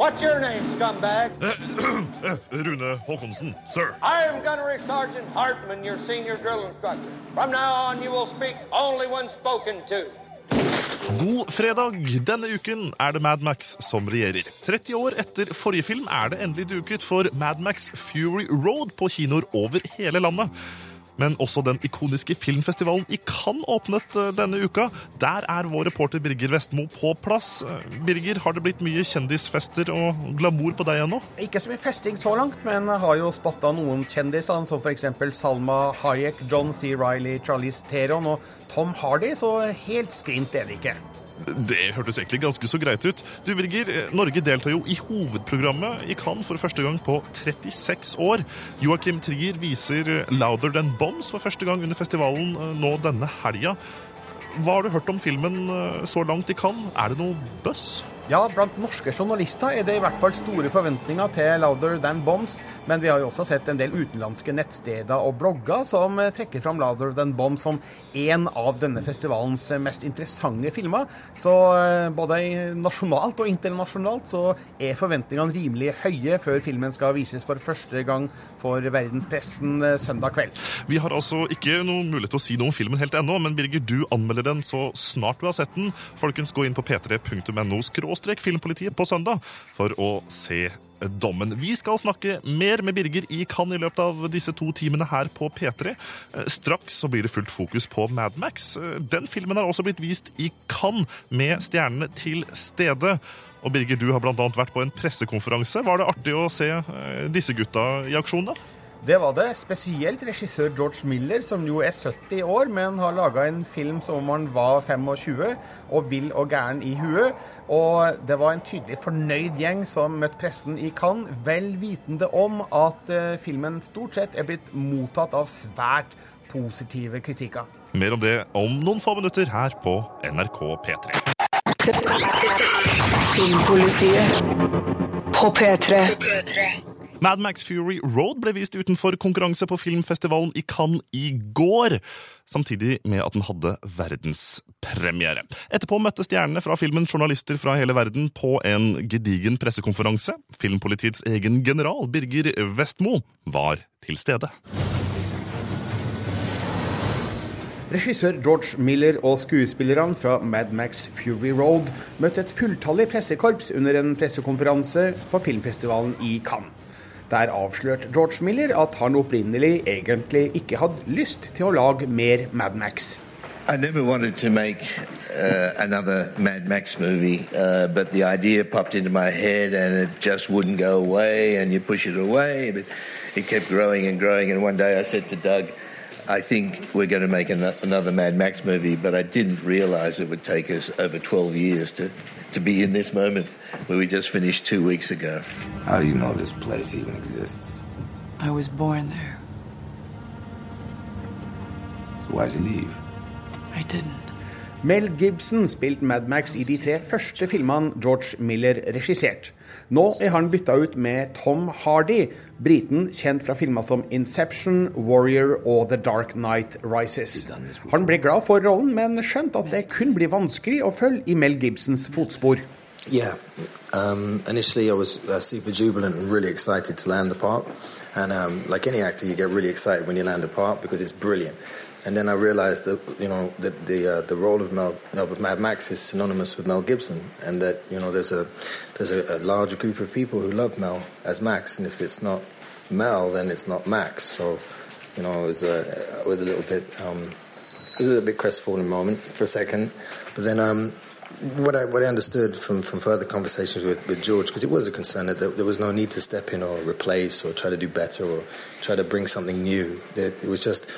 What's your name, scumbag? Rune Håkonsen, sir. I am Gunnery Sergeant Hartman, your senior drill instructor. From now on, you will speak only when spoken to. God fredag! Denne uken er det Mad Max som regjerer. 30 år etter forrige film er det endelig duket for Mad Max Fury Road på kinoer over hele landet. Men også den ikoniske filmfestivalen i Cannes åpnet eh, denne uka. Der er vår reporter Birger Vestmo på plass. Eh, Birger, har det blitt mye kjendisfester og glamour på deg ennå? Ikke så mye festing så langt, men jeg har jo spotta noen kjendiser, som f.eks. Salma Hayek, John C. Riley, Charlize Theron og Tom Hardy, så helt skrint er det ikke. Det hørtes egentlig ganske så greit ut. Du, Birger, Norge deltar jo i hovedprogrammet i Cannes for første gang på 36 år. Joakim Trier viser Louder Than Bombs for første gang under festivalen eh, nå denne helga. Hva har du hørt om filmen eh, så langt i Cannes? Er det noe buzz? Ja, blant norske journalister er det i hvert fall store forventninger til Louder Than Bombs, men vi har jo også sett en del utenlandske nettsteder og blogger som trekker fram Louder Than Bombs som en av denne festivalens mest interessante filmer. Så eh, både nasjonalt og internasjonalt så er forventningene rimelig høye før filmen skal vises for første gang for verdenspressen eh, søndag kveld. Vi har altså ikke noen mulighet til å si noe om filmen helt ennå, men Birger, du anmelder den så snart du har sett den. Folkens, gå inn på p3.no filmpolitiet på søndag for å se dommen. Vi skal snakke mer med Birger i Cannes i løpet av disse to timene her på P3. Straks så blir det fullt fokus på Mad Max. Den filmen har også blitt vist i Cannes med stjernene til stede. Og Birger, du har bl.a. vært på en pressekonferanse. Var det artig å se eh, disse gutta i aksjon, da? Det var det. Spesielt regissør George Miller, som jo er 70 år, men har laga en film som om han var 25 og vill og gæren i huet. Og det var en tydelig fornøyd gjeng som møtte pressen i Cannes, vel vitende om at uh, filmen stort sett er blitt mottatt av svært positive kritikker. Mer om det om noen få minutter her på NRK P3. Filmpolitiet på P3. Mad Max Fury Road ble vist utenfor konkurranse på filmfestivalen i Cannes i går, samtidig med at den hadde verdenspremiere. Etterpå møtte stjernene fra filmen journalister fra hele verden på en gedigen pressekonferanse. Filmpolitiets egen general, Birger Vestmo, var til stede. Regissør George Miller og skuespillerne fra Mad Max Fury Road møtte et fulltallig pressekorps under en pressekonferanse på filmfestivalen i Cannes. Der avslørte George Miller at han opprinnelig egentlig ikke hadde lyst til å lage mer Mad Max. I never wanted to make uh, another Mad Max movie, uh, but the idea popped into my head and it just wouldn't go away, and you push it away, but it kept growing and growing. And one day I said Doug, I think we're going to make an another Mad Max movie, but I didn't realize it would take us over 12 years to, to be in this moment where we just finished two weeks ago. How do you know this place even exists? I was born there. So why'd you leave? I didn't. Mel Gibson spilte Mad Max i de tre første filmene George Miller regisserte. Nå er han bytta ut med Tom Hardy, briten kjent fra filmer som Inception, Warrior og The Dark Night Rises. Han ble glad for rollen, men skjønte at det kun blir vanskelig å følge i Mel Gibsons fotspor. Yeah, um, initially I was uh, super jubilant and really excited to land the part. And um, like any actor, you get really excited when you land a part because it's brilliant. And then I realized that you know that the uh, the role of Mel Mad Max is synonymous with Mel Gibson, and that you know there's a there's a, a large group of people who love Mel as Max, and if it's not Mel, then it's not Max. So you know it was a it was a little bit um, it was a little bit crestfallen moment for a second, but then um, what I what I understood from, from further conversations with, with George, because it was a concern that there, there, was no need to step in or replace or try to do better or try to bring something new. It, it was just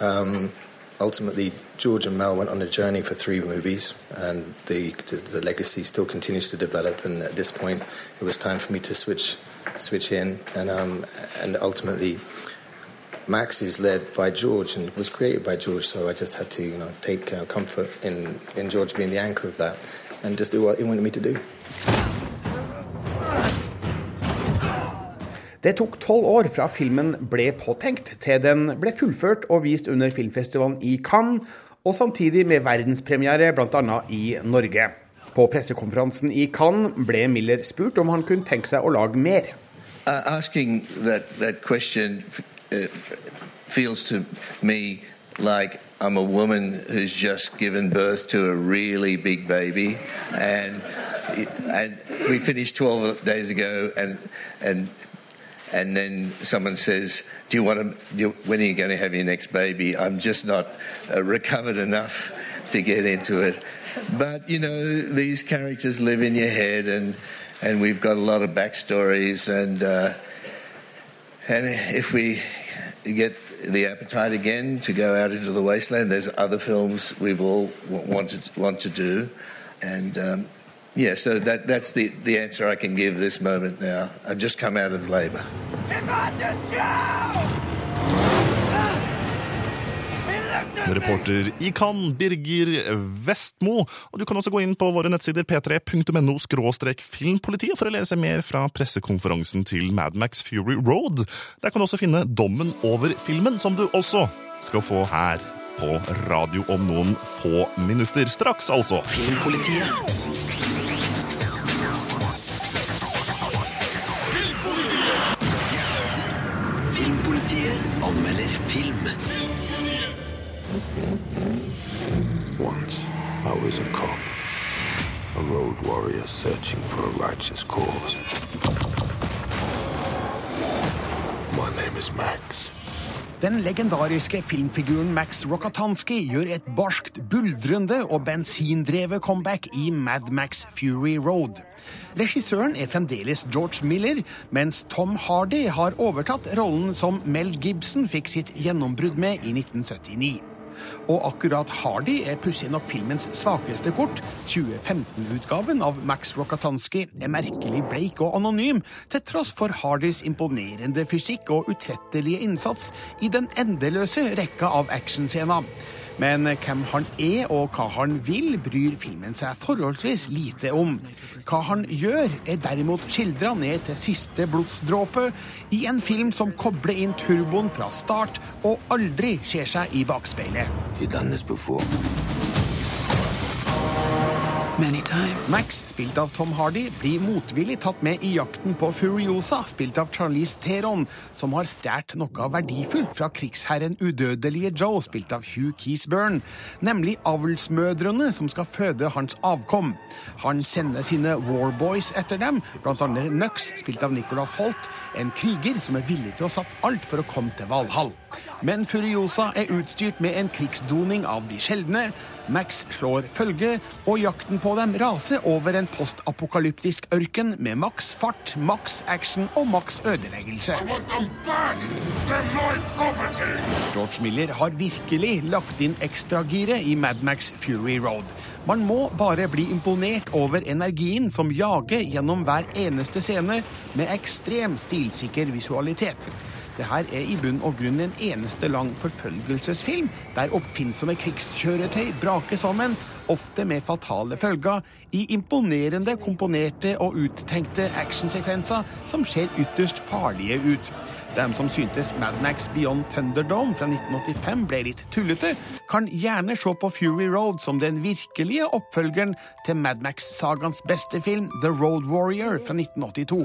um, ultimately George and Mel went on a journey for three movies, and the, the, the legacy still continues to develop. And at this point, it was time for me to switch switch in, and um, and ultimately. Max is led by George and was created by George, so I just had to, you know, take uh, comfort in, in George being the anchor of that and just do what he wanted me to do. Det tok tolv år fra filmen ble påtenkt til den ble fullført og vist under filmfestivalen i Cannes, og samtidig med verdenspremiere bl.a. i Norge. På pressekonferansen i Cannes ble Miller spurt om han kunne tenke seg å lage mer. Uh, uh, feels to me like I'm a woman who's just given birth to a really big baby, and and we finished 12 days ago, and and and then someone says, "Do you want to? Do, when are you going to have your next baby?" I'm just not uh, recovered enough to get into it. But you know, these characters live in your head, and and we've got a lot of backstories, and uh, and if we get the appetite again to go out into the wasteland, there's other films we've all wanted want to do, and. Um, yeah, so that, that's the, the answer I can give this moment now. I've just come out of labour. Reporter i Cannes, Birger Vestmo. Og du kan også gå inn på våre nettsider p3.no filmpolitiet for å lese mer fra pressekonferansen til Mad Max Fury Road. Der kan du også finne dommen over filmen, som du også skal få her på radio om noen få minutter. Straks, altså. Filmpolitiet. Filmpolitiet anmelder film. Once, I was a cop. A road warrior searching for a righteous cause. My name is Max. Den legendariske filmfiguren Max Rokatansky gjør et barskt, buldrende og bensindrevet comeback i Mad Max Fury Road. Regissøren er fremdeles George Miller, mens Tom Hardy har overtatt rollen som Mel Gibson fikk sitt gjennombrudd med i 1979. Og akkurat Hardy er pussig nok filmens svakeste kort. 2015-utgaven av Max Rokatansky er merkelig bleik og anonym, til tross for Hardys imponerende fysikk og utrettelige innsats i den endeløse rekka av actionscener. Men hvem han er og hva han vil, bryr filmen seg forholdsvis lite om. Hva han gjør, er derimot skildra ned til siste blodsdråpe i en film som kobler inn turboen fra start og aldri ser seg i bakspeilet. Max, spilt av Tom Hardy, blir motvillig tatt med i jakten på Furiosa, spilt av Charlize Theron, som har stjålet noe verdifullt fra krigsherren udødelige Joe, spilt av Hugh Keesburn, nemlig avlsmødrene som skal føde hans avkom. Han sender sine warboys etter dem, blant annet Nux, spilt av Nicholas Holt, en kriger som er villig til å satse alt for å komme til Valhall. Men Furiosa er utstyrt med en krigsdoning av de sjeldne. Max slår følge, og jakten på dem raser over en postapokalyptisk ørken med maks fart, maks action og maks ødeleggelse. George Miller har virkelig lagt inn ekstragiret i Mad Max Fury Road. Man må bare bli imponert over energien som jager gjennom hver eneste scene med ekstrem stilsikker visualitet. Det her er i bunn og grunn en eneste lang forfølgelsesfilm, der oppfinnsomme krigskjøretøy braker sammen, ofte med fatale følger, i imponerende komponerte og uttenkte actionsekvenser som ser ytterst farlige ut. De som syntes Mad Max Beyond Thunderdome fra 1985 ble litt tullete, kan gjerne se på Fury Road som den virkelige oppfølgeren til Mad Max-sagaens beste film, The Road Warrior fra 1982.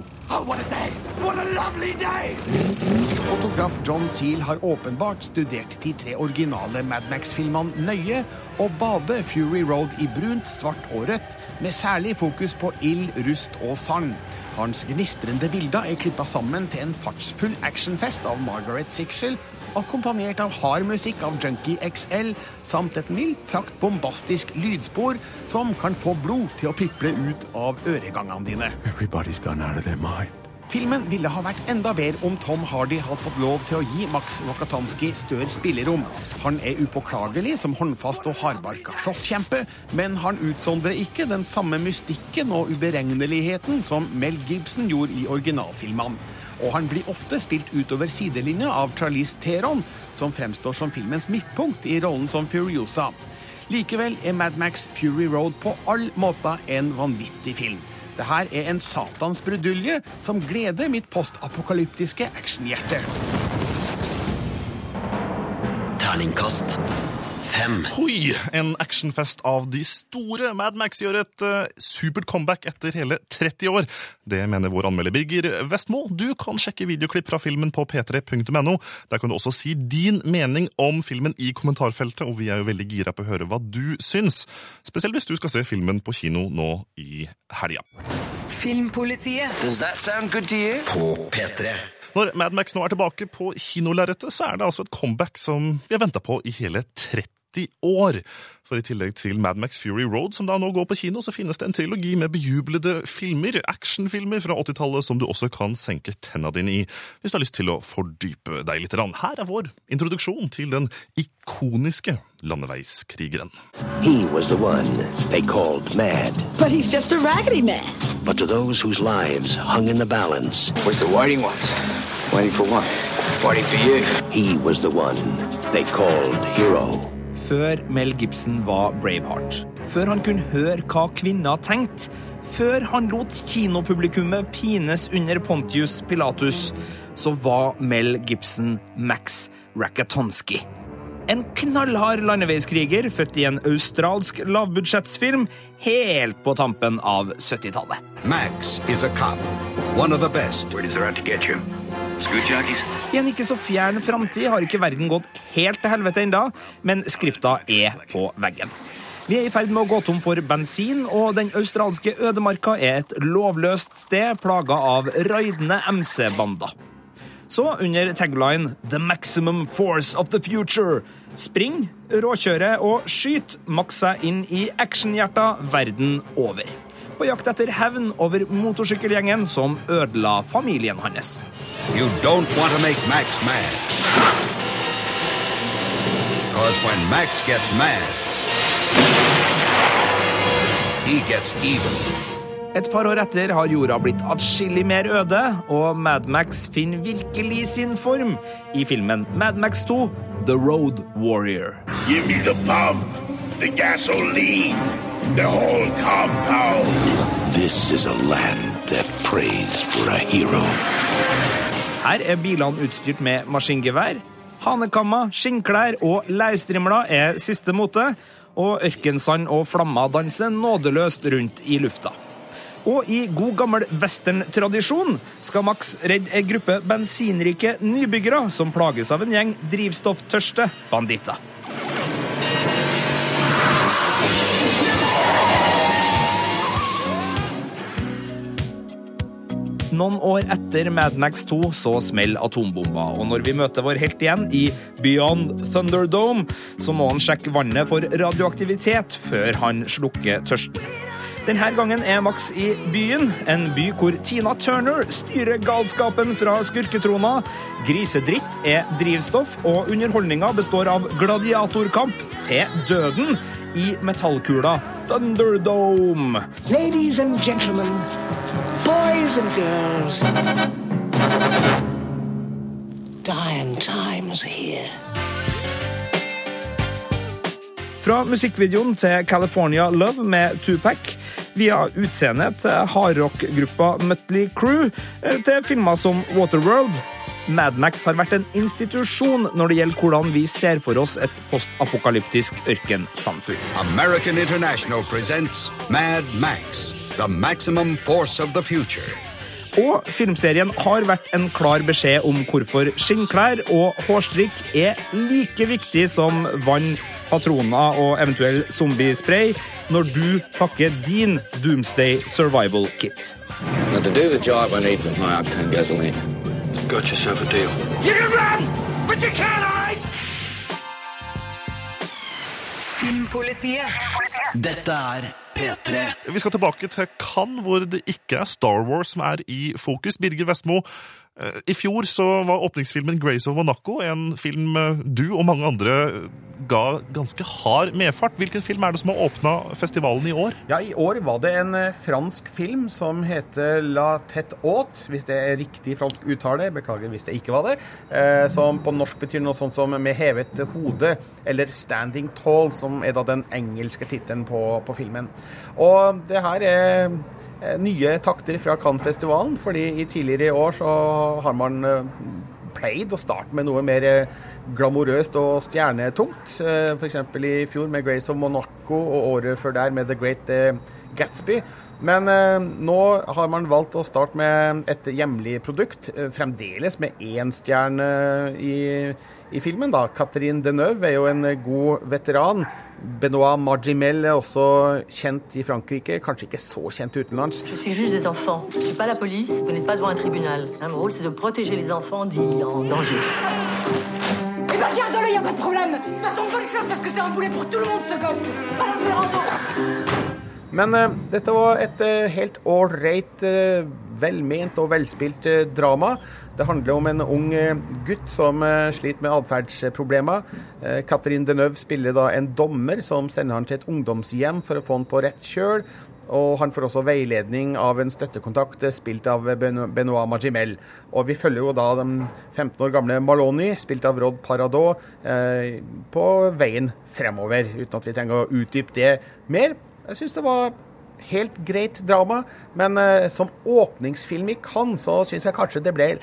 Fotograf John Seal har åpenbart studert de tre originale Mad Max-filmene nøye, og bader Fury Road i brunt, svart og rødt, med særlig fokus på ild, rust og sand. Hans gnistrende bilder er klippa sammen til en fartsfull actionfest av Margaret Sixel, akkompagnert av hard musikk av Junkie XL, samt et mildt sagt bombastisk lydspor som kan få blod til å piple ut av øregangene dine. Everybody's gone out of their mind. Filmen ville ha vært enda bedre om Tom Hardy hadde fått lov til å gi Max Rokatansky større spillerom. Han er upåklagelig som håndfast og hardbarka slåsskjempe, men han utsondrer ikke den samme mystikken og uberegneligheten som Mel Gibson gjorde i originalfilmene. Og han blir ofte spilt utover sidelinja av Charlize Theron, som fremstår som filmens midtpunkt i rollen som Furiosa. Likevel er Mad Max Fury Road på all måter en vanvittig film. Det her er en satans brudulje som gleder mitt postapokalyptiske actionhjerte. Terningkast fem. Hoi! En actionfest av de store. Mad Max gjør et uh, supert comeback etter hele 30 år. Det mener vår anmelder Birger Vestmo. Du kan sjekke videoklipp fra filmen på p3.no. Der kan du også si din mening om filmen i kommentarfeltet, og vi er jo veldig gira på å høre hva du syns. Spesielt hvis du skal se filmen på kino nå i helga. Filmpolitiet. Does that sound good to you? På P3. Når Mad Max nå er tilbake på kinolerretet, så er det altså et comeback som vi har venta på i hele 30 år. For i tillegg til Mad Max Fury Road, som da nå går på kino, så finnes det en trilogi med bejublede filmer, actionfilmer fra 80-tallet, som du også kan senke tenna dine i hvis du har lyst til å fordype deg litt. Her er vår introduksjon til den ikoniske landeveiskrigeren. He was the one they called mad. But he's just a raggedy man. But to those whose lives hung in the balance, Where's the waiting ones? Waiting for what? Waiting for you. he was the one they called hero. Før Mel Gibson var Braveheart. Før han kunne høre hva kvinner tenkte. Før han lot kinopublikummet pines under Pontius Pilatus, så var Mel Gibson Max Rakatonski. En knallhard landeveiskriger født i en australsk lavbudsjettsfilm helt på tampen av 70-tallet. Max is a cop, one of the best. Where er they're out to get you? I en ikke så fjern framtid har ikke verden gått helt til helvete ennå, men skrifta er på veggen. Vi er i ferd med å gå tom for bensin, og den australske ødemarka er et lovløst sted plaga av raidende MC-bander. Så under tagline 'The maximum force of the future' spring, råkjøre og skyt maks seg inn i actionhjerta verden over. På jakt etter hevn over motorsykkelgjengen som ødela familien hans. You don't want to make Max mad. Because when Max gets mad, he gets even. Et par år etter har jorda blitt atskillig mer øde, og Mad Max finner virkelig sin form i filmen Mad Max 2 The Road Warrior. Give me the pump, the gasoline, the whole compound. This is a land that prays for a hero. Her er bilene utstyrt med maskingevær. Hanekammer, skinnklær og leirstrimler er siste mote, og ørkensand og flammer danser nådeløst rundt i lufta. Og i god gammel western-tradisjon skal Max redde ei gruppe bensinrike nybyggere som plages av en gjeng drivstofftørste banditter. Noen år etter Mad Max 2 så smeller atombomba, og når vi møter vår helt igjen i Beyond Thunderdome, så må han sjekke vannet for radioaktivitet før han slukker tørsten. Denne gangen er Max i byen, en by hvor Tina Turner styrer galskapen fra skurketrona. Grisedritt er drivstoff, og underholdninga består av gladiatorkamp til døden i metallkula Thunderdome. Ladies and gentlemen, boys and girls. Dying times here. Fra musikkvideoen til California Love med Tupac, via utseendet til hardrock-gruppa Mutley Crew, eh, til filmer som Waterworld. Mad Max har vært en institusjon når det gjelder hvordan vi ser for oss et postapokalyptisk ørkensamfunn. American International presents Mad Max, the maximum force of the future. Og filmserien har vært en klar beskjed om hvorfor skinnklær og hårstrikk er like viktig som vann, patroner og eventuell zombiespray når du pakker din Doomsday Survival Kit. Now, to do the job, I need some high octane gasoline. Got yourself a deal. You can run, but you can't hide. Filmpolitiet. Dette er P3. Vi skal tilbake til Cannes, hvor det ikke er Star Wars som er i fokus. Birger Vestmo, i fjor så var åpningsfilmen Grace of Monaco en film eh, du og mange andre ga ganske hard medfart. Hvilken film er det som har åpna festivalen i år? Ja, I år var det en eh, fransk film som heter La Tête Haute, hvis det er riktig fransk uttale. Beklager hvis det ikke var det. Eh, som på norsk betyr noe sånt som Med hevet hode, eller Standing Tall, som er da den engelske tittelen på, på filmen. Og det her er eh, nye takter fra Cannes-festivalen, fordi i tidligere i år så har man eh, pleid å starte med noe mer eh, glamorøst og stjernetungt. Eh, F.eks. i fjor med Grace of Monaco, og året før der med The Great eh, Gatsby. Men eh, nå har man valgt å starte med et hjemlig produkt, eh, fremdeles med én stjerne i, i filmen. da. Catherine Deneuve er jo en god veteran. Benoit Margimel er også kjent i Frankrike, kanskje ikke så kjent utenlands. Je suis juge des enfants. Je suis pas la police. Vous n'êtes pas devant un tribunal. Mon rôle, c'est de protéger les enfants dits en danger. Eh ben garde-le, y a pas de problème. De toute façon, bonne chose parce que c'est un boulet pour tout le monde ce gosse. Pas la faire Men eh, dette var et eh, helt ålreit, uh, velment og velspilt eh, drama. Det handler om en ung eh, gutt som eh, sliter med atferdsproblemer. Eh, Catherine Deneuve spiller da en dommer som sender han til et ungdomshjem for å få han på rett kjøl. Og han får også veiledning av en støttekontakt eh, spilt av Benoit Magimel. Og vi følger jo da den 15 år gamle Maloney, spilt av Rod Paradot, eh, på veien fremover, uten at vi trenger å utdype det mer. Jeg syns det var helt greit drama, men eh, som åpningsfilm i Cannes så syns jeg kanskje det ble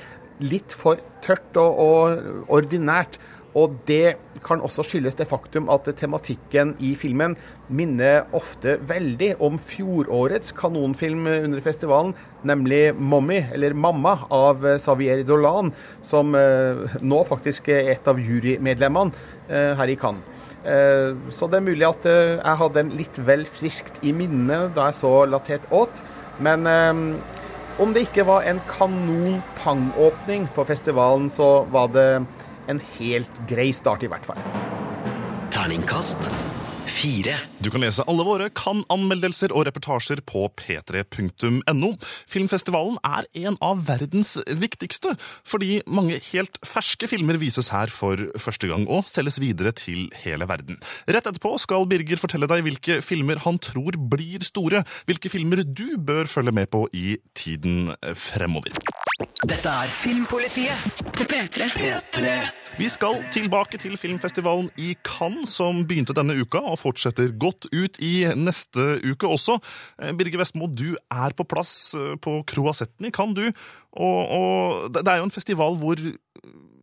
litt for tørt og, og ordinært. Og det kan også skyldes det faktum at tematikken i filmen minner ofte veldig om fjorårets kanonfilm under festivalen, nemlig 'Mommy', eller 'Mamma', av eh, Xavier Dolan, som eh, nå faktisk er et av jurymedlemmene eh, her i Cannes. Eh, Så det er mulig at eh, jeg hadde den litt vel friskt i minne da jeg så Latet Åt. Men eh, om det ikke var en kanon-pang-åpning på festivalen, så var det en helt grei start, i hvert fall. Terningkast fire. Du kan lese alle våre kan-anmeldelser og reportasjer på p3.no. Filmfestivalen er en av verdens viktigste, fordi mange helt ferske filmer vises her for første gang og selges videre til hele verden. Rett etterpå skal Birger fortelle deg hvilke filmer han tror blir store, hvilke filmer du bør følge med på i tiden fremover. Dette er Filmpolitiet på P3. P3. Vi skal tilbake til filmfestivalen i Cannes, som begynte denne uka og fortsetter godt ut i neste uke også. Eh, Birger Vestmo, du er på plass eh, på Croisetten i Cannes, du. Og, og det er jo en festival hvor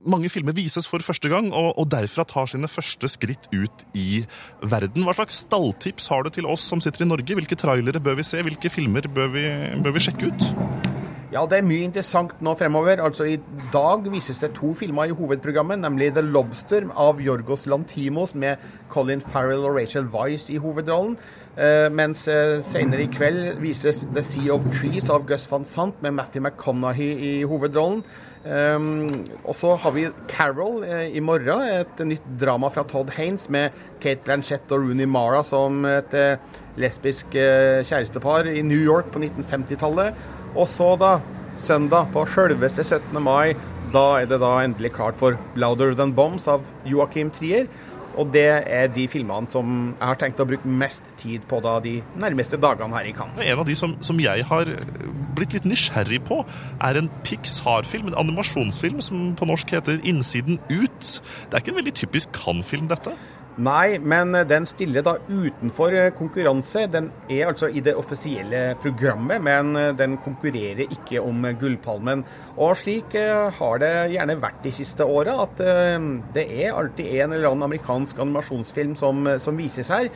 mange filmer vises for første gang, og, og derfra tar sine første skritt ut i verden. Hva slags stalltips har du til oss som sitter i Norge? Hvilke trailere bør vi se? Hvilke filmer bør vi, bør vi sjekke ut? Ja, det er mye interessant nå fremover. Altså, I dag vises det to filmer i hovedprogrammet, nemlig The Lobster av Jorgos Lantimos med Colin Farrell og Rachel Weisz i hovedrollen. Uh, mens uh, senere i kveld vises The Sea of Trees av Gus van Sant med Matthew McConaughey i hovedrollen. Um, og så har vi Carol uh, i morgen, et nytt drama fra Todd Haynes med Kate Blanchett og Rooney Mara som et lesbisk kjærestepar i New York på 1950-tallet. Og så da, søndag på sjølveste 17. mai, da er det da endelig klart for Louder Than Bombs av Joakim Trier. Og det er de filmene som jeg har tenkt å bruke mest tid på da de nærmeste dagene her i Cannes. En av de som, som jeg har blitt litt nysgjerrig på, er en Pixar-film, en animasjonsfilm som på norsk heter Innsiden ut. Det er ikke en veldig typisk Cannes-film, dette? Nei, men den stiller da utenfor eh, konkurranse. Den er altså i det offisielle programmet, men eh, den konkurrerer ikke om Gullpalmen. Og slik eh, har det gjerne vært de siste åra, at det er alltid en eller annen amerikansk animasjonsfilm som, som vises her.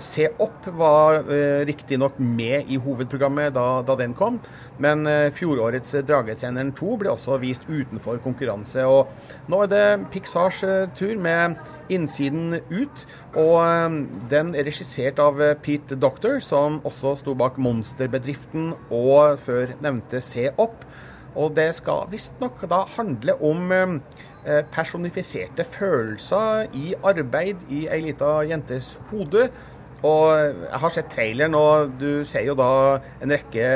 Se opp var riktignok med i hovedprogrammet da, da den kom, men fjorårets Dragetreneren 2 ble også vist utenfor konkurranse. Og nå er det Pixars tur med Innsiden ut. Og eh, den er regissert av eh, Pete Doctor, som også sto bak Monsterbedriften og før nevnte Se opp. Og det skal visstnok da handle om eh, personifiserte følelser i arbeid i ei lita jentes hode. Og jeg har sett traileren, og du ser jo da en rekke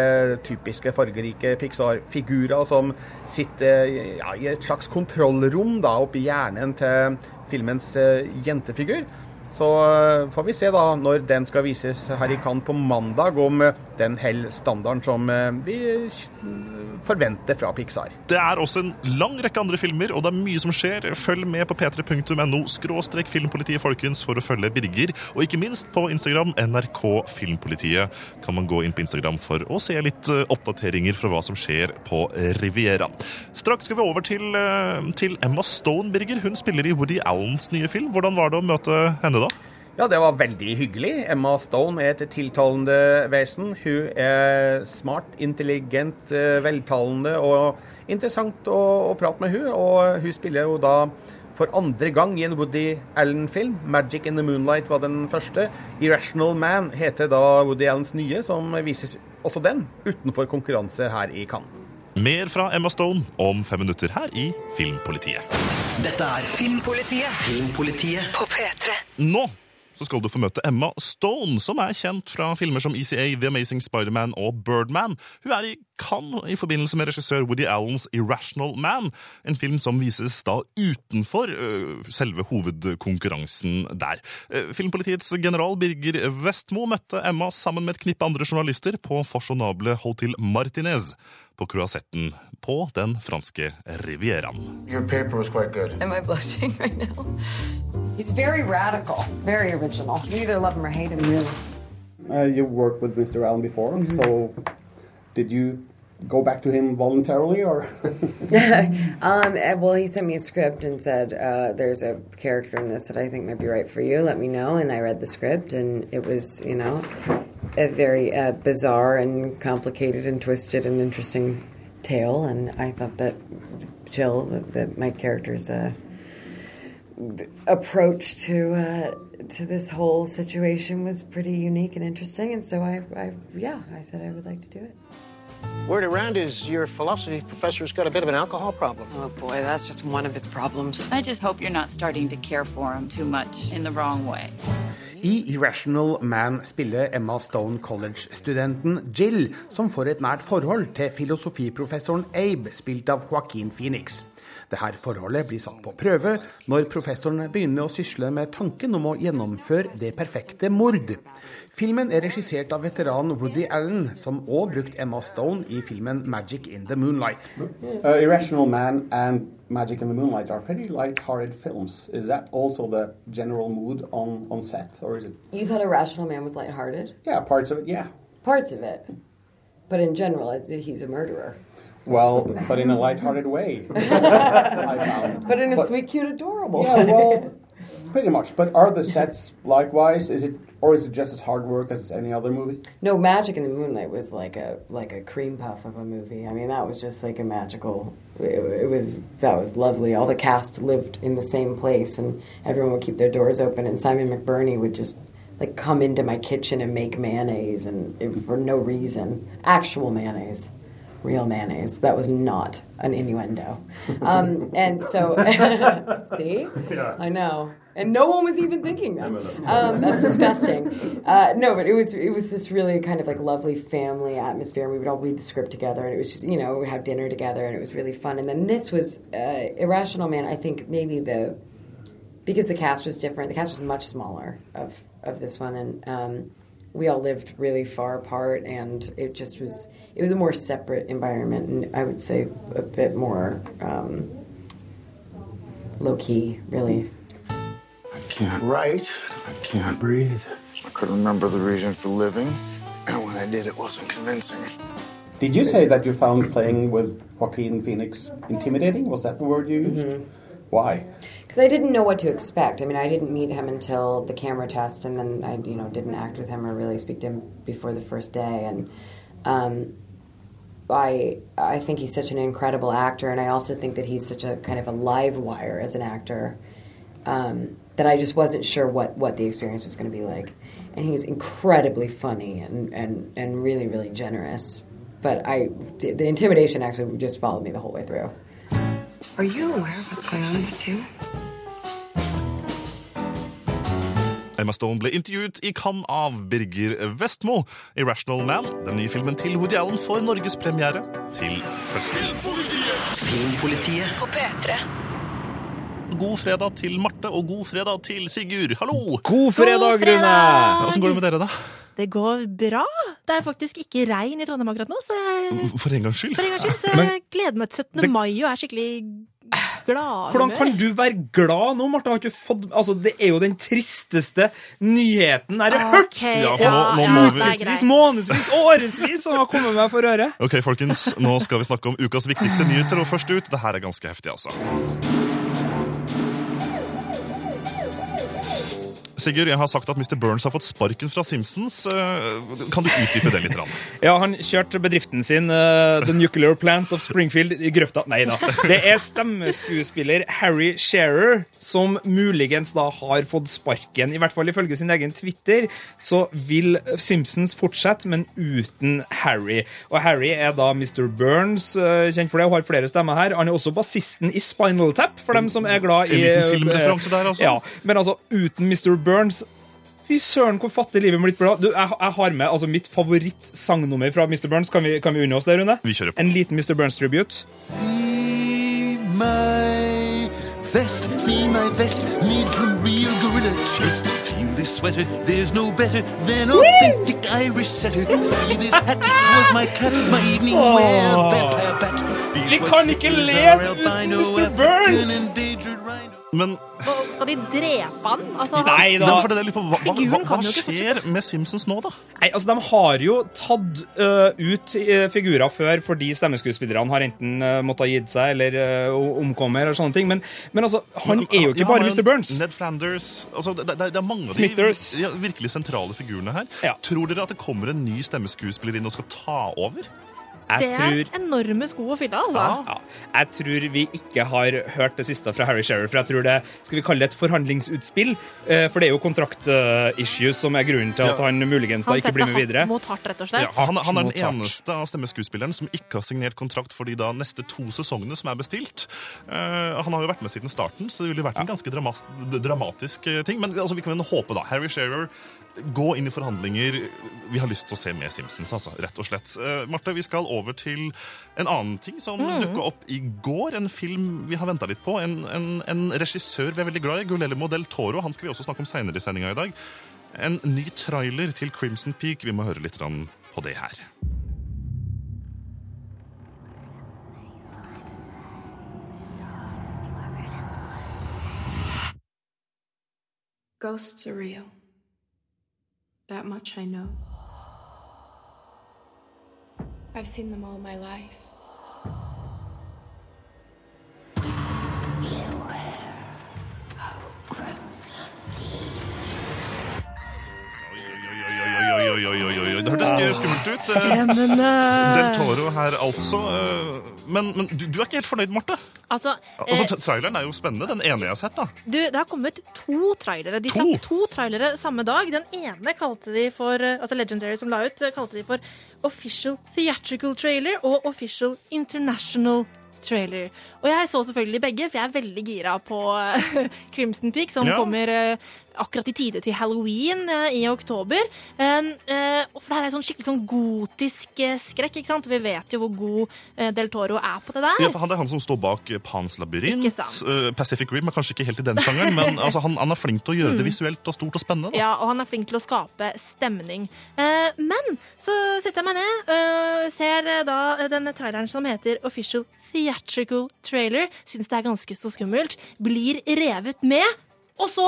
typiske fargerike Pixar-figurer som sitter ja, i et slags kontrollrom da oppi hjernen til filmens eh, jentefigur. Så eh, får vi se da når den skal vises her i Cannes på mandag, om eh, den holder standarden som vi forvente fra Pixar. Det er også en lang rekke andre filmer, og det er mye som skjer. Følg med på p3.no skråstrek filmpolitiet, folkens, for å følge Birger. Og ikke minst på Instagram, NRK Filmpolitiet, kan man gå inn på Instagram for å se litt eh, oppdateringer fra hva som skjer på Riviera. Straks skal vi over til, eh, til Emma Stone, Birger. Hun spiller i Woody Allens nye film. Hvordan var det å møte henne da? Ja, det var veldig hyggelig. Emma Stone er et tiltalende vesen. Hun er smart, intelligent, eh, veltalende og interessant å, å prate med hun. Og hun spiller jo da for andre gang i en Woody Allen-film. 'Magic in the Moonlight' var den første. 'Irrational Man' heter da Woody Allens nye, som vises også den utenfor konkurranse her i Cannes. Mer fra Emma Stone om fem minutter her i Filmpolitiet. Dette er Filmpolitiet Filmpolitiet på P3. Nå så skal du få møte Emma Stone, som er kjent fra filmer som ECA, The Amazing Spider-Man og Birdman. Hun er i Cannes i forbindelse med regissør Woody Allens Irrational Man, en film som vises da utenfor selve hovedkonkurransen der. Eh, Filmpolitiets general Birger Vestmo møtte Emma sammen med et knippe andre journalister på fasjonable Hotel Martinez på Croisetten på den franske rivieraen. Your paper was quite good. Am I blushing right now? He's very radical, very original. You either love him or hate him, really. Uh, you worked with Mr. Allen before, so did you go back to him voluntarily or? um, eh, well, he sent me a script and said, uh, "There's a character in this that I think might be right for you. Let me know." And I read the script, and it was, you know, a very uh, bizarre and complicated and twisted and interesting tale. And I thought that Jill, that my character's uh, approach to uh, to this whole situation was pretty unique and interesting. And so I, I, yeah, I said I would like to do it. Word around is your philosophy professor's got a bit of an alcohol problem. Oh boy, that's just one of his problems. I just hope you're not starting to care for him too much in the wrong way. I Irrational Man spiller Emma Stone College-studenten Jill, som får et nært forhold til filosofiprofessoren Abe, spilt av Joaquin Phoenix. Dette forholdet blir satt på prøve når professoren begynner å sysle med tanken om å gjennomføre det perfekte mord. Filmen er regissert av veteran Woody Allen, som òg brukte Emma Stone i filmen 'Magic in the Moonlight'. Uh, Irrational Man and Magic in the Moonlight are pretty light-hearted films. Is that also the general mood on, on set, or is it? You thought Irrational Man was lighthearted? Yeah, parts of it, yeah. Parts of it. But in general, it, he's a murderer. Well, but in a light-hearted way. But in a But- sweet, cute, adorable. Yeah, well, pretty much. But are the sets likewise? Is it, or is it just as hard work as any other movie? No, Magic in the Moonlight was like a like a cream puff of a movie. I mean, that was just like a magical. It, it was that was lovely. All the cast lived in the same place, and everyone would keep their doors open. And Simon McBurney would just like come into my kitchen and make mayonnaise, and it, for no reason, actual mayonnaise, real mayonnaise. That was not an innuendo. Um, and so, see, I know. And no one was even thinking that. Um, that's disgusting. Uh, no, but it was it was this really kind of like lovely family atmosphere. We would all read the script together, and it was just you know we'd have dinner together, and it was really fun. And then this was uh, Irrational Man. I think maybe the because the cast was different. The cast was much smaller of of this one, and um, we all lived really far apart, and it just was it was a more separate environment, and I would say a bit more um, low key, really. I can't write. I can't breathe. I couldn't remember the reason for living. And when I did, it wasn't convincing. Did you say that you found playing with Joaquin Phoenix intimidating? Was that the word you used? Why? because I didn't know what to expect. I mean, I didn't meet him until the camera test, and then I, you know, didn't act with him or really speak to him before the first day. And um, I, I think he's such an incredible actor, and I also think that he's such a kind of a live wire as an actor um, that I just wasn't sure what what the experience was going to be like. And he's incredibly funny and and and really really generous. But I, the intimidation actually just followed me the whole way through. Are you aware of what's going on in this too? Emma Stone ble intervjuet i Cannes av Birger Vestmo. Irrational Man, den nye filmen til Woody Allen, får norgespremiere til høsten. Filmpolitiet På P3. God fredag til Marte, og god fredag til Sigurd. Hallo! God fredag, Rune! Åssen går det med dere, da? Det går bra. Det er faktisk ikke regn i Trondheim akkurat nå, så jeg, For en gangs skyld. for en gangs skyld, så Men- jeg gleder meg til 17. mai og er skikkelig glad. Hvordan kan du være glad nå, Marte? Har ikke fått Altså, det er jo den tristeste nyheten jeg har hørt! Ok, Ja, for nå- nå må vi- det greit. Månedsvis, månedsvis, årevis som har kommet meg for øre. Ok, folkens, nå skal vi snakke om ukas viktigste nyheter, og først ut, det her er ganske heftig, altså. Sigurd, jeg har sagt at Mr. Burns har fått sparken fra Simpsons. Eh, Kan du utdype det litt? Rann? Ja, han kjørte bedriften sin, eh, The Nuclear Plant of Springfield, i grøfta. Nei da. Det er stemmeskuespiller Harry Shearer som muligens da har fått sparken. I hvert fall ifølge sin egen Twitter så vil Simpsons fortsette, men uten Harry. Og Harry er da Mr. Burns, eh, kjent for det, og har flere stemmer her. Han er også bassisten i Spinal Tap, for dem som er glad i En liten filmreferanse der, altså. Ja, men altså, uten Mr. Burns Fy søren, hvor fattig livet mitt ble. Du, jeg, jeg har med altså, mitt favorittsangnummer fra Mr. Burns. Kan vi, kan vi unne oss det, Rune? Vi kjører på. En liten Mr. Burns-tribute. See my vest, see my vest, made from real gorilla chest. Feel this sweater, there's no better than authentic Irish setter. See this hat, was my cat, my evening wear, vampire bat. These Vi kan ikke leve uten Mr. Burns! Men Hva- Skal de drepe han? Altså, Nei da. Men for det er litt på, hva, hva, hva, hva skjer med Simpsons nå, da? Nei, altså, De har jo tatt uh, ut øh, figurer før fordi stemmeskuespillerne har enten uh, måttet ha gitt seg eller uh, omkommet. eller sånne ting. Men, men altså, han er jo ikke Ja, bare men Mr. Burns. Ned Flanders altså, det, det, det er mange av de ja, virkelig sentrale figurene her. Ja. Tror dere at det kommer en ny stemmeskuespiller inn og skal ta over? Jeg det er tror enorme sko å fylle, altså. Ja. Jeg tror vi ikke har hørt det siste fra Harry Shearer, for jeg tror det skal vi kalle det et forhandlingsutspill. eh, For det er jo kontrakt-issues som er grunnen til at han muligens da Han ikke blir med videre. mot hardt, rett og slett. Ja, han, han er den eneste av stemmeskuespilleren som ikke har signert kontrakt for de da neste to sesongene som er bestilt. Eh, han har jo vært med siden starten, så det ville jo vært en ganske dramatisk, dramatisk eh, ting. Men altså, vi kan jo håpe, da. Harry Shearer, gå inn i forhandlinger. Vi har lyst til å se mer Simpsons, altså. Rett og slett. Uh, Marte, vi skal over til en annen ting som Mm. dukka opp i går. En film vi har venta litt på. En, en, en regissør vi er veldig glad i, Guillermo del Toro. Han skal vi også snakke om seinere i sendinga i dag. En ny trailer til Crimson Peak. Vi må høre litt på det her. Ghosts are real. That much I know. I've seen them all my life. Oi, oi. Det hørtes sk- skummelt ut. Spennende! Skremmende. Del Toro her, altså. Eh, Men, men du, du er ikke helt fornøyd, Marte? Altså, Altså, eh, Traileren er jo spennende. Den ene jeg har sett. da. du, det har kommet to trailere. De slapp to trailere samme dag. Den ene kalte de for eh, altså Legendary som la ut, eh, kalte de for Official Theatrical Trailer og Official International Trailer. Og jeg så selvfølgelig begge, for jeg er veldig gira på eh, Crimson Peak, som Ja. kommer eh, akkurat i tide til halloween eh, i oktober. Um, eh, og for det her er sånn skikkelig sånn gotisk skrekk, ikke sant? Vi vet jo hvor god Del Toro er på det der. Ja, for han, er han som står bak Pans labyrint. Pacific Rim er kanskje ikke helt i den sjangeren, men altså, han, han er flink til å gjøre det Mm. visuelt og stort og spennende. Da. Ja, og han er flink til å skape stemning. Men så setter jeg meg ned, ser da denne traileren som heter Official Theatrical Trailer. Syns det er ganske så skummelt. Blir revet med. Og så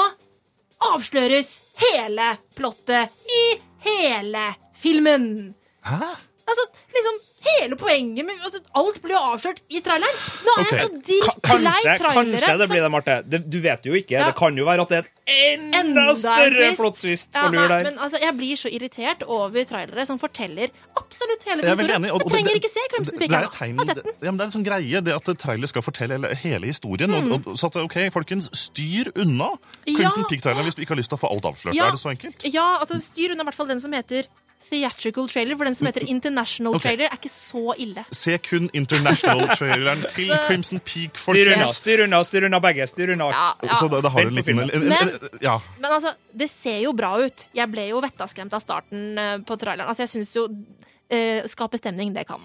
avsløres hele plottet i hele filmen. Hæ? Altså, liksom Hele poenget med altså, Alt blir jo avslørt i traileren. Nå er okay. jeg så drittlei trailere. kanskje det blir det, Marte. Det, du vet jo ikke. Ja. Det kan jo være at det er et enda, Enda større twist. plot-twist Ja, lur der. Men altså, jeg blir så irritert over trailere som forteller absolutt hele historien. Jeg trenger ikke se Crimson Peak. Det er ja, men det er en sånn greie, det at trailer skal fortelle hele, hele historien. Mm. Og, og, så at, ok, folkens, styr unna Crimson Ja. Peak-traileren hvis du ikke har lyst til å få alt avslørt. Ja. Er det så enkelt? Ja, altså styr unna i hvert fall den som heter theatrical trailer, for den som heter international okay. trailer, er ikke så ille. Se kun international-traileren til Crimson Peak. Styr unna, styr unna, styr unna begge. Styr unna. Ja, ja. Så da, da har du en liten filmen. en- en- en- Ja. Men altså, det ser jo bra ut. Jeg ble jo vettaskremt av starten eh, på traileren. Altså, jeg syns jo uh, skape stemning, det kan.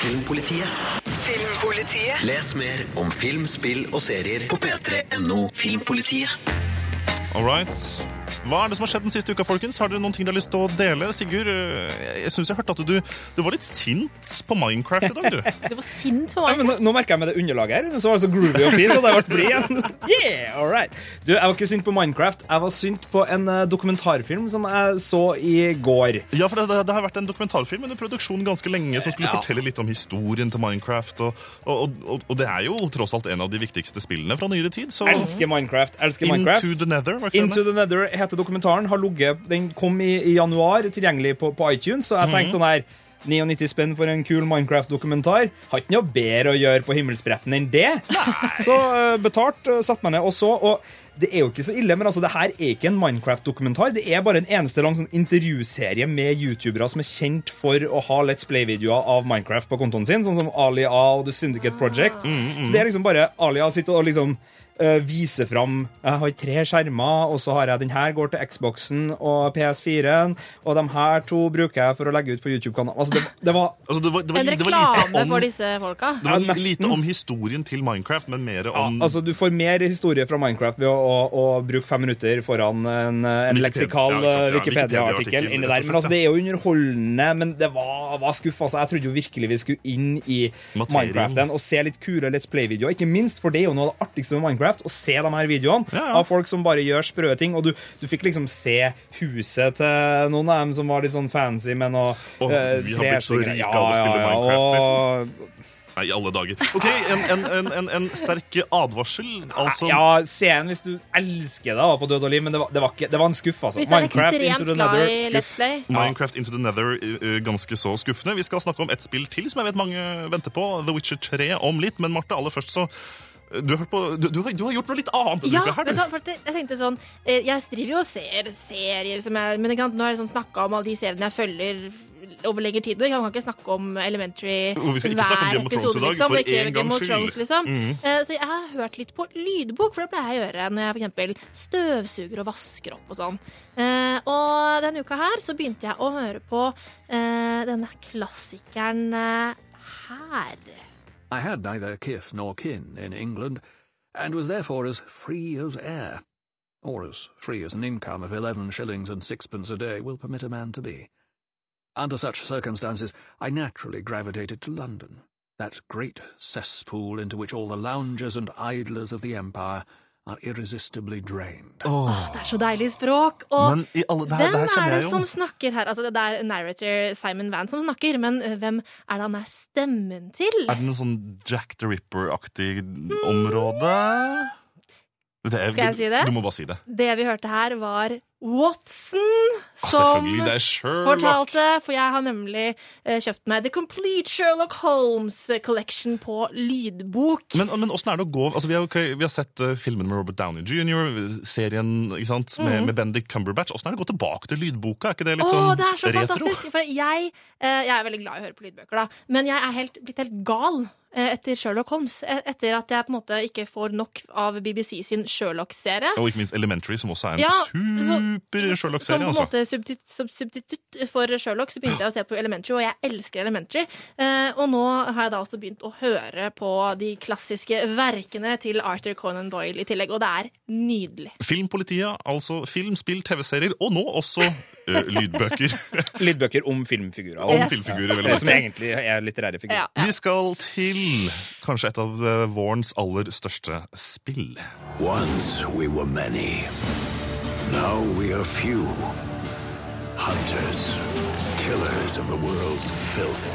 Filmpolitiet. Filmpolitiet. Les mer om film, spill og serier på p3.no Filmpolitiet. All right. Hva er det som har skjedd den siste uka, folkens? Har dere noen ting dere har lyst til å dele? Sigurd, eh, jeg syns jeg hørte at du, du var litt sint på Minecraft i dag, du. Du var sint på Minecraft? Ja, men nå, nå merker jeg med det underlaget her. Så var det så groovy og fint, og det ble blid igjen. Yeah, all right. Du, jeg var ikke sint på Minecraft. Jeg var sint på en eh, dokumentarfilm som jeg så i går. Ja, for det, det, det har vært en dokumentarfilm under produksjon ganske lenge som skulle Ja. fortelle litt om historien til Minecraft. Og, og, og, og det er jo tross alt en av de viktigste spillene fra nyere tid. Så Elsker Minecraft. elsker Minecraft. Into the Nether, var ikke det? Into the Nether heter dokumentaren. Har ligget, den kom i, i januar, tilgjengelig på, på iTunes. Så jeg Mhm. tenkte sånn her 99 spenn for en kul Minecraft-dokumentar. Har ikke noe bedre å gjøre på himmelspretten enn det. Så eh, betalt, uh, satte meg ned og så. og det er jo ikke så ille, men altså, det her er ikke en Minecraft-dokumentar. Det er bare en eneste lang sånn intervjuserie med youtubere som er kjent for å ha Let's Play-videoer av Minecraft på kontoen sin, sånn som Ali A og The Syndicate Project. Så det er liksom bare Ali A sitter og liksom eh, vise fram Jeg har tre skjermer, og så har jeg den her går til Xboxen og PS4-en, og de her to bruker jeg for å legge ut på YouTube-kanalen. Altså, det, det var Altså, det var, det var, En det var lite reklame om, for disse folka. det var Ja, nesten. lite om historien til Minecraft, men mer om Altså, Du får mer historie fra Minecraft ved å, å, å bruke fem minutter foran en, en Wikipedia- leksikal ja, ja, eh, Wikipedia-artikkel inni der. Men altså, det er jo underholdende, men det var, var skuff. Altså, jeg trodde jo virkelig vi skulle inn i Materien. Minecraften og se litt kule Let's Play-videoer. Ikke minst, for det er jo noe av det artigste med Minecraft, å se de her videoene Ja, ja. av folk som bare gjør sprø ting. Og du, du fikk liksom se huset til noen av dem som var litt sånn fancy med noe Åh, uh, vi har blitt så rike rike av å spille ja, ja, Minecraft, liksom. og- Nei, i alle dager. OK, en, en, en, en, en sterk advarsel. Altså Ja, se en hvis du elsker det var på død og liv, men det var, det var, ikke, det var en skuff, altså. Minecraft Into the Nether, skuff. Minecraft Into the Nether eh, ganske så skuffende. Vi skal snakke om et spill til som jeg vet mange venter på, The Witcher 3 om litt. Men Marte, aller først så eh, du har, på, du, du, har, du har gjort noe litt annet denne Ja, uka her, vet du. jeg tenkte sånn eh, Jeg driver jo og ser serier som jeg Men sant, nå har jeg sånn snakka om alle de seriene jeg følger over lengre tid. Jeg kan ikke snakke om Elementary Og vi skal ikke snakke om hver Game of Thrones i episode, dag, liksom. for gangs skyld. Liksom. Mm. Eh, Så jeg har hørt litt på lydbok, for det pleier jeg å gjøre når jeg eksempel støvsuger og vasker opp og sånn. Eh, Og denne uka her så begynte jeg å høre på denne klassikeren her. I had neither kith nor kin in England, and was therefore as free as air, or as free as an income of eleven shillings and sixpence a day will permit a man to be. Under such circumstances, I naturally gravitated to London, that great cesspool into which all the loungers and idlers of the empire are irresistibly drained. Det er så deilig språk. Og Men i alle, det her, hvem det her er det jeg som snakker her? Altså, det er narrator Simon Van som snakker, men eh, hvem er det han er stemmen til? Er det noe sånn Jack the Ripper-aktig område? Det er- Skal jeg si det? Du må bare si det. Det vi hørte her, var Watson som fortalte. For jeg har nemlig eh, kjøpt meg The Complete Sherlock Holmes Collection på lydbok. Men, men er det å gå altså, vi, har, okay, vi har sett uh, filmen med Robert Downey jr., serien sant, med, Mhm. med Bendik Cumberbatch. Åssen er det å gå tilbake til lydboka? Er ikke det litt Åh, sånn det er så retro? fantastisk! For jeg, eh, jeg er veldig glad i å høre på lydbøker, da. Men jeg er helt, blitt helt gal eh, etter Sherlock Holmes. eh, Etter at jeg på en måte ikke får nok av BBC sin Sherlock-serie. Og ikke minst Elementary, som også er en Ja, super Sherlock-serie. Som på en Altså. måte substitutt for Sherlock, så begynte jeg å se på Elementary, og jeg elsker Elementary. Eh, og nå har jeg da også begynt å høre på de klassiske verkene til Arthur Conan Doyle i tillegg, og det er nydelig. Filmpolitiet, altså film, spill, TV-serier, og nå også lydbøker. Lydbøker om filmfigurer. Om Yes. filmfigurer, vel Som egentlig er litterære figurer. Vi skal til kanskje et av vårens aller største spill. Once we were many. Now we are few. Hunters, killers of the world's filth.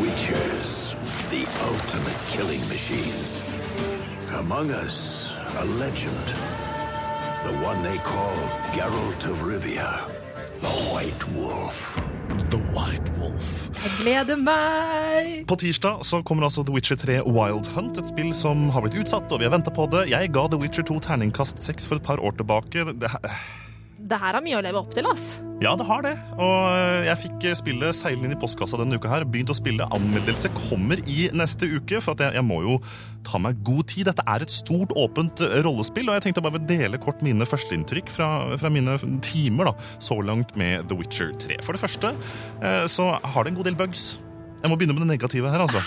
Witchers, the ultimate killing machines. Among us, a legend. The one they call Geralt of Rivia. The White Wolf. The White Wolf. Jeg gleder meg! På tirsdag så kommer altså The Witcher 3 Wild Hunt, et spill som har blitt utsatt, og vi har venta på det. Jeg ga The Witcher 2 terningkast 6 for et par år tilbake. Det, Det her har mye å leve opp til, ass. ja, det har det. Og jeg fikk spille Seile inn i postkassa denne uka her. Begynt å spille. Anmeldelse kommer i neste uke, for jeg, jeg må jo ta meg god tid. Dette er et stort, åpent rollespill, og jeg tenkte bare å dele kort mine førsteinntrykk fra, fra mine timer da, så langt med The Witcher 3. For det første så har det en god del bugs. Jeg må begynne med det negative her, altså.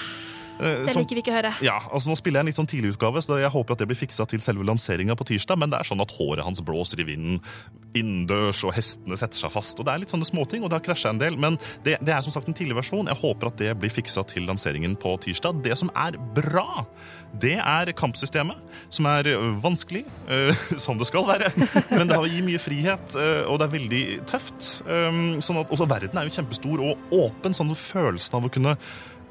Eh, Det liker vi ikke å høre. ja, altså Nå spiller jeg en litt sånn tidligutgave, så jeg håper at det blir fiksa til selve lanseringa på tirsdag, men det er sånn at håret hans blåser i vinden innendørs, og hestene setter seg fast. og Det er litt sånne småting, og det har krasja en del. Men det, det er som sagt en tidlig versjon. Jeg håper at det blir fiksa til lanseringen på tirsdag. Det som er bra, det er kampsystemet, som er vanskelig, øh, som det skal være. Men det har gir mye frihet, øh, og det er veldig tøft. Øh, sånn at, også verden er jo kjempestor og åpen, sånn følelsen av å kunne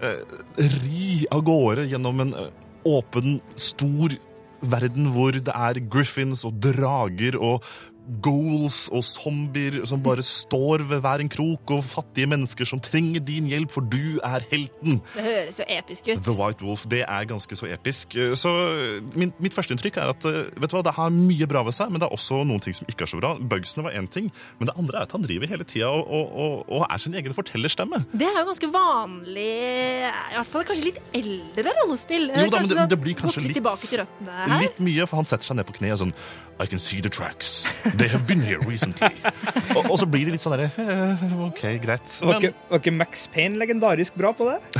ri av gårde gjennom en eh, åpen, stor verden hvor det er griffins og drager og ghouls og zombier som bare står ved hver en krok, og fattige mennesker som trenger din hjelp, for du er helten. Det høres jo episk ut. The White Wolf, det er ganske så episk. Så min, mitt første inntrykk er at eh, vet du hva, det har mye bra ved seg, men det er også noen ting som ikke er så bra. Bugsene var én ting, men det andre er at han driver hele tida og, og, og, er sin egen fortellerstemme. Det er jo ganske vanlig, i hvert fall kanskje litt eldre rollespill. Jo da, men det, det blir kanskje litt, her. litt mye, for han setter seg ned på kne og sånn I can see the tracks. They have been here recently. og, og så blir det litt sånn derre eh, OK, greit. Var ikke, var ikke Max Payne legendarisk bra på det?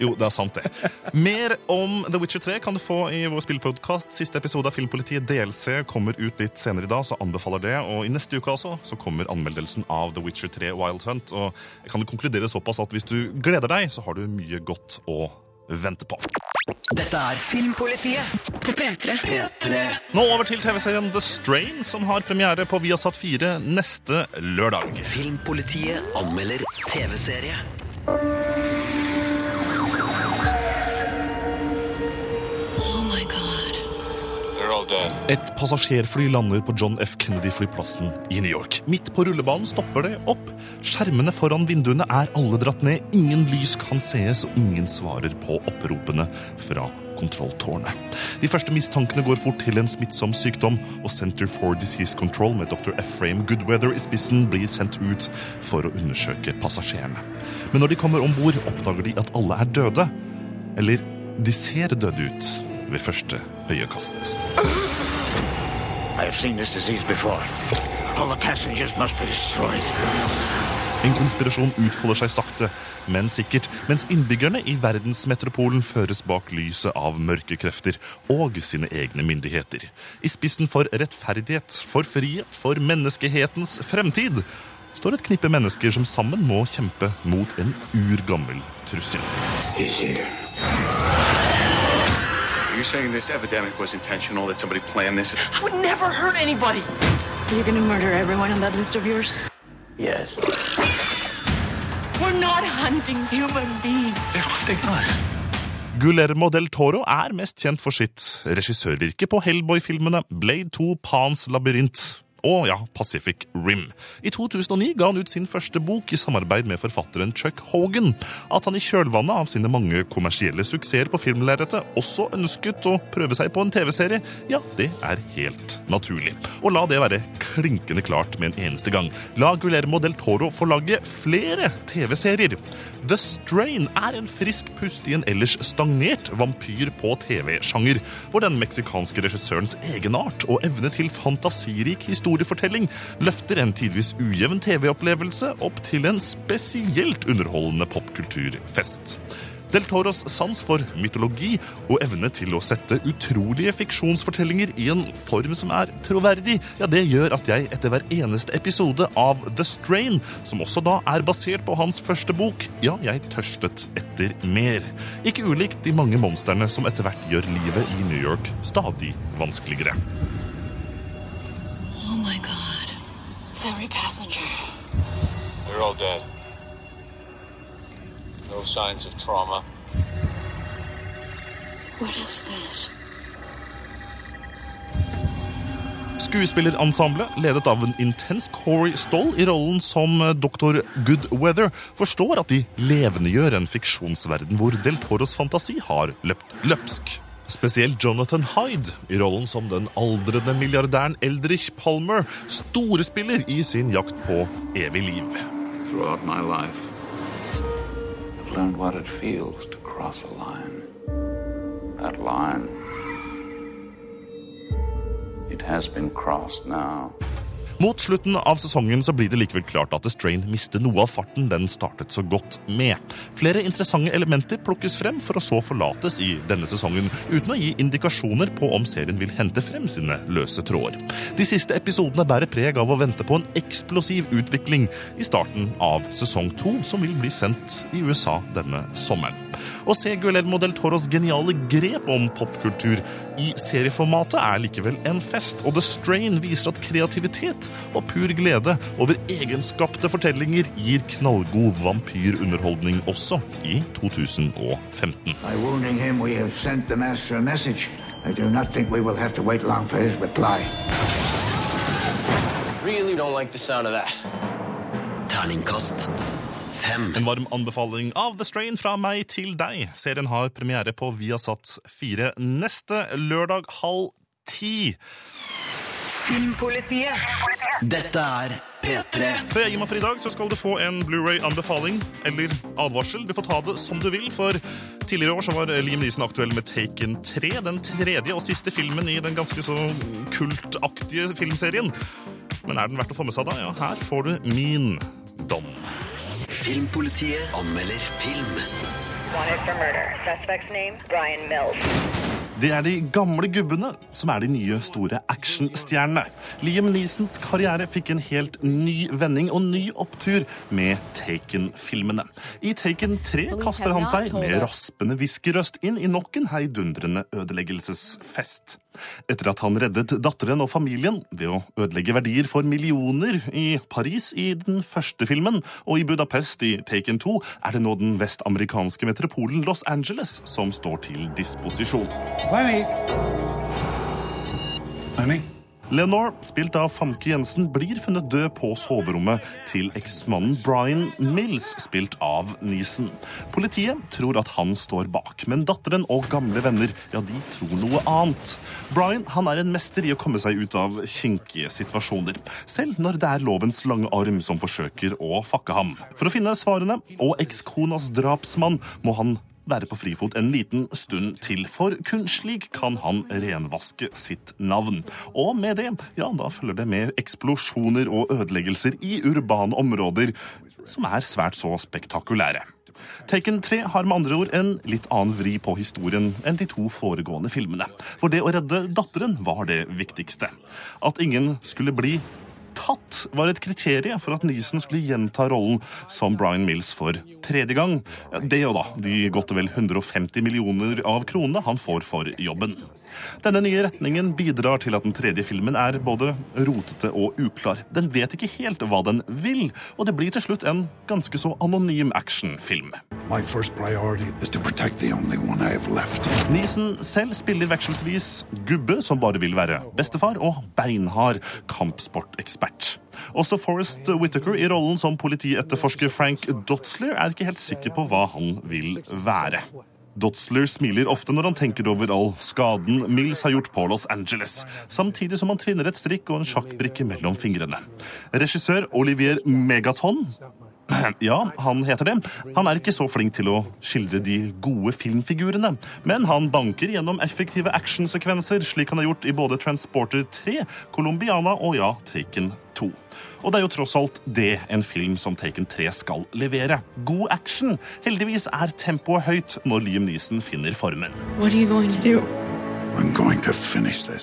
Jo, det er sant, det. Mer om The Witcher 3 kan du få i vår spillpodkast. Siste episode av Filmpolitiet DLC kommer ut litt senere i dag, så anbefaler det. Og i neste uke altså, så kommer anmeldelsen av The Witcher 3 Wild Hunt. Og jeg kan konkludere såpass at hvis du gleder deg, så har du mye godt å vente på. Dette er Filmpolitiet på P3. P3. Nå over til TV-serien The Strain, som har premiere på Viasat 4 neste lørdag. Filmpolitiet anmelder TV-serie. Oh my god. They're all dead. Et passasjerfly lander på John F. Kennedy-flyplassen i New York. Midt på rullebanen stopper det opp. Skjermene foran vinduene er alle dratt ned. Ingen lys kan sees, og ingen svarer på oppropene fra kontrolltårnet. De første mistankene går fort til en smittsom sykdom, og Center for Disease Control med dr. Ephraim Goodweather i spissen blir sendt ut for å undersøke passasjerene. Men når de kommer om bord, oppdager de at alle er døde. Eller de ser døde ut ved første øyekast. I have seen this disease before. All the passengers must be destroyed. En konspirasjon utfolder seg sakte, men sikkert, mens innbyggerne i verdensmetropolen føres bak lyset av mørke krefter og sine egne myndigheter. I spissen for rettferdighet, for frihet, for menneskehetens fremtid står et knippe mennesker som sammen må kjempe mot en urgammel trussel. Are saying this epidemic was intentional, that somebody planned this? I would never hurt anybody. You're gonna murder everyone on that list of yours? Yes. We're not hunting human beings. They're hunting us. Guillermo del Toro er mest kjent for sitt regissørvirke på Hellboy-filmene Blade 2, Pans labyrint og ja, Pacific Rim. I 2009 ga han ut sin første bok i samarbeid med forfatteren Chuck Hogan. At han i kjølvannet av sine mange kommersielle suksesser på filmlerretet også ønsket å prøve seg på en TV-serie, ja, det er helt naturlig. Og la det være klinkende klart med en eneste gang. La Guillermo del Toro få lage flere TV-serier. The Strain er en frisk pust i en ellers stagnert vampyr på TV-sjanger, hvor den meksikanske regissørens egenart og evne til fantasirik historiefortelling løfter en tidvis ujevn TV-opplevelse opp til en spesielt underholdende popkulturfest. Del Toros sans for mytologi og evne til å sette utrolige fiksjonsfortellinger i en form som er troverdig, ja, det gjør at jeg etter hver eneste episode av The Strain, som også da er basert på hans første bok, ja, jeg tørstet etter mer. Ikke ulikt de mange monstrene som etter hvert gjør livet i New York stadig vanskeligere. It's every passenger. They're all dead. No signs of trauma. What is this? Skuespillerensemblet, ledet av en intens Corey Stoll i rollen som doktor dr. Goodweather, forstår at de levendegjør en fiksjonsverden hvor Del Toros fantasi har løpt løpsk. Spesielt Jonathan Hyde i rollen som den aldrende milliardæren Eldrich Palmer storespiller i sin jakt på evig liv. Life, line. That line, it has been crossed now. Mot slutten av sesongen så blir det likevel klart at The Strain mister noe av farten den startet så godt med. Flere interessante elementer plukkes frem for å så forlates i denne sesongen, uten å gi indikasjoner på om serien vil hente frem sine løse tråder. De siste episodene bærer preg av å vente på en eksplosiv utvikling i starten av sesong to, som vil bli sendt i USA denne sommeren. Å se Guillermo del Toros geniale grep om popkultur i serieformatet er likevel en fest, og The Strain viser at kreativitet og pur glede over egenskapte fortellinger gir knallgod vampyrunderholdning også i 2015. Him, we have sent the master a message. I do not think we will have to wait long for his reply. Really don't like the sound of that. Terningkast fem. En varm anbefaling av The Strain fra meg til deg. Serien har premiere på Viasat 4 neste lørdag halv ti. Filmpolitiet. Dette er P3. Før jeg gir meg for i dag, så skal du få en Blu-ray-anbefaling eller advarsel. Du får ta det som du vil, for tidligere i år så var Liam Neeson aktuell med Taken 3, den tredje og siste filmen i den ganske så kultaktige filmserien. Men er den verdt å få med seg, da? Ja, her får du min dom. Filmpolitiet anmelder film. Wanted for murder. Suspect's name, Brian Mills. Det er de gamle gubbene som er de nye store actionstjernene. Liam Neesons karriere fikk en helt ny vending og ny opptur med Taken-filmene. I Taken 3 kaster han seg med raspende hviskerøst inn i nok en heidundrende ødeleggelsesfest. Etter at han reddet datteren og familien ved å ødelegge verdier for millioner i Paris i den første filmen, og i Budapest i Taken 2, er det nå den vestamerikanske metropolen Los Angeles som står til disposisjon. Lenny. Lenny. Leonore, spilt av Famke Jensen, blir funnet død på soverommet til eksmannen Brian Mills, spilt av Nisen. Politiet tror at han står bak, men datteren og gamle venner ja, de tror noe annet. Brian han er en mester i å komme seg ut av kinkige situasjoner, selv når det er lovens lange arm som forsøker å fakke ham. For å finne svarene og ekskonas drapsmann må han være på frifot en liten stund til, for kun slik kan han renvaske sitt navn. Og med det, ja, da følger det med eksplosjoner og ødeleggelser i urbane områder som er svært så spektakulære. Taken 3 har med andre ord en litt annen vri på historien enn de to foregående filmene. For det å redde datteren var det viktigste. At ingen skulle bli tatt, var et kriterium for at Neeson skulle gjenta rollen som Brian Mills for tredje gang. Det og da de godt og vel 150 millioner av kronene han får for jobben. Denne nye retningen bidrar til at den tredje filmen er både rotete og uklar. Den vet ikke helt hva den vil, og det blir til slutt en ganske så anonym actionfilm. Neeson selv spiller vekselsvis gubbe som bare vil være bestefar, og beinhard kampsportekspert. Også Forrest Whittaker i rollen som politietterforsker Frank Dotzler er ikke helt sikker på hva han vil være. Dotzler smiler ofte når han tenker over all skaden Mills har gjort på Los Angeles, samtidig som han tvinner et strikk og en sjakkbrikke mellom fingrene. Regissør Olivier Megaton ja, han heter det. Han er ikke så flink til å skildre de gode filmfigurene, men han banker gjennom effektive actionsekvenser, slik han har gjort i både Transporter 3, Colombiana og ja, Taken 2. Og det er jo tross alt det en film som Taken 3 skal levere. God action. Heldigvis er tempoet høyt når Liam Neeson finner formen. You going to do?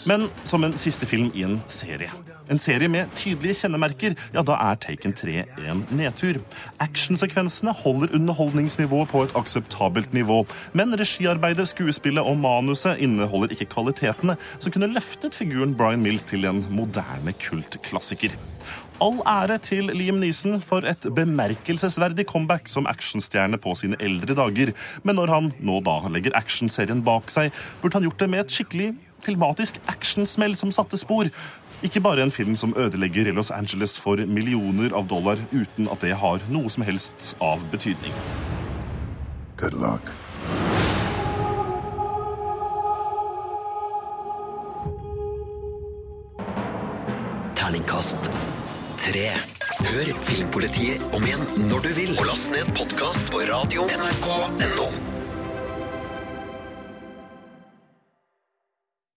Men som en siste film i en serie. En serie med tydelige kjennemerker, ja, da er Taken 3 en nedtur. Actionsekvensene holder underholdningsnivået på et akseptabelt nivå, men regiarbeidet, skuespillet og manuset inneholder ikke kvalitetene som kunne løftet figuren Brian Mills til en moderne kultklassiker. All ære til Liam Neeson for et bemerkelsesverdig comeback som actionstjerne på sine eldre dager. Men når han nå da legger actionserien bak seg, burde han gjort det med et skikkelig filmatisk actionsmell som satte spor. Ikke bare en film som ødelegger Los Angeles for millioner av dollar uten at det har noe som helst av betydning. Good luck. Terningkast tre. Hør Filmpolitiet om igjen når du vil. Og last ned podkast på radio nrk.no.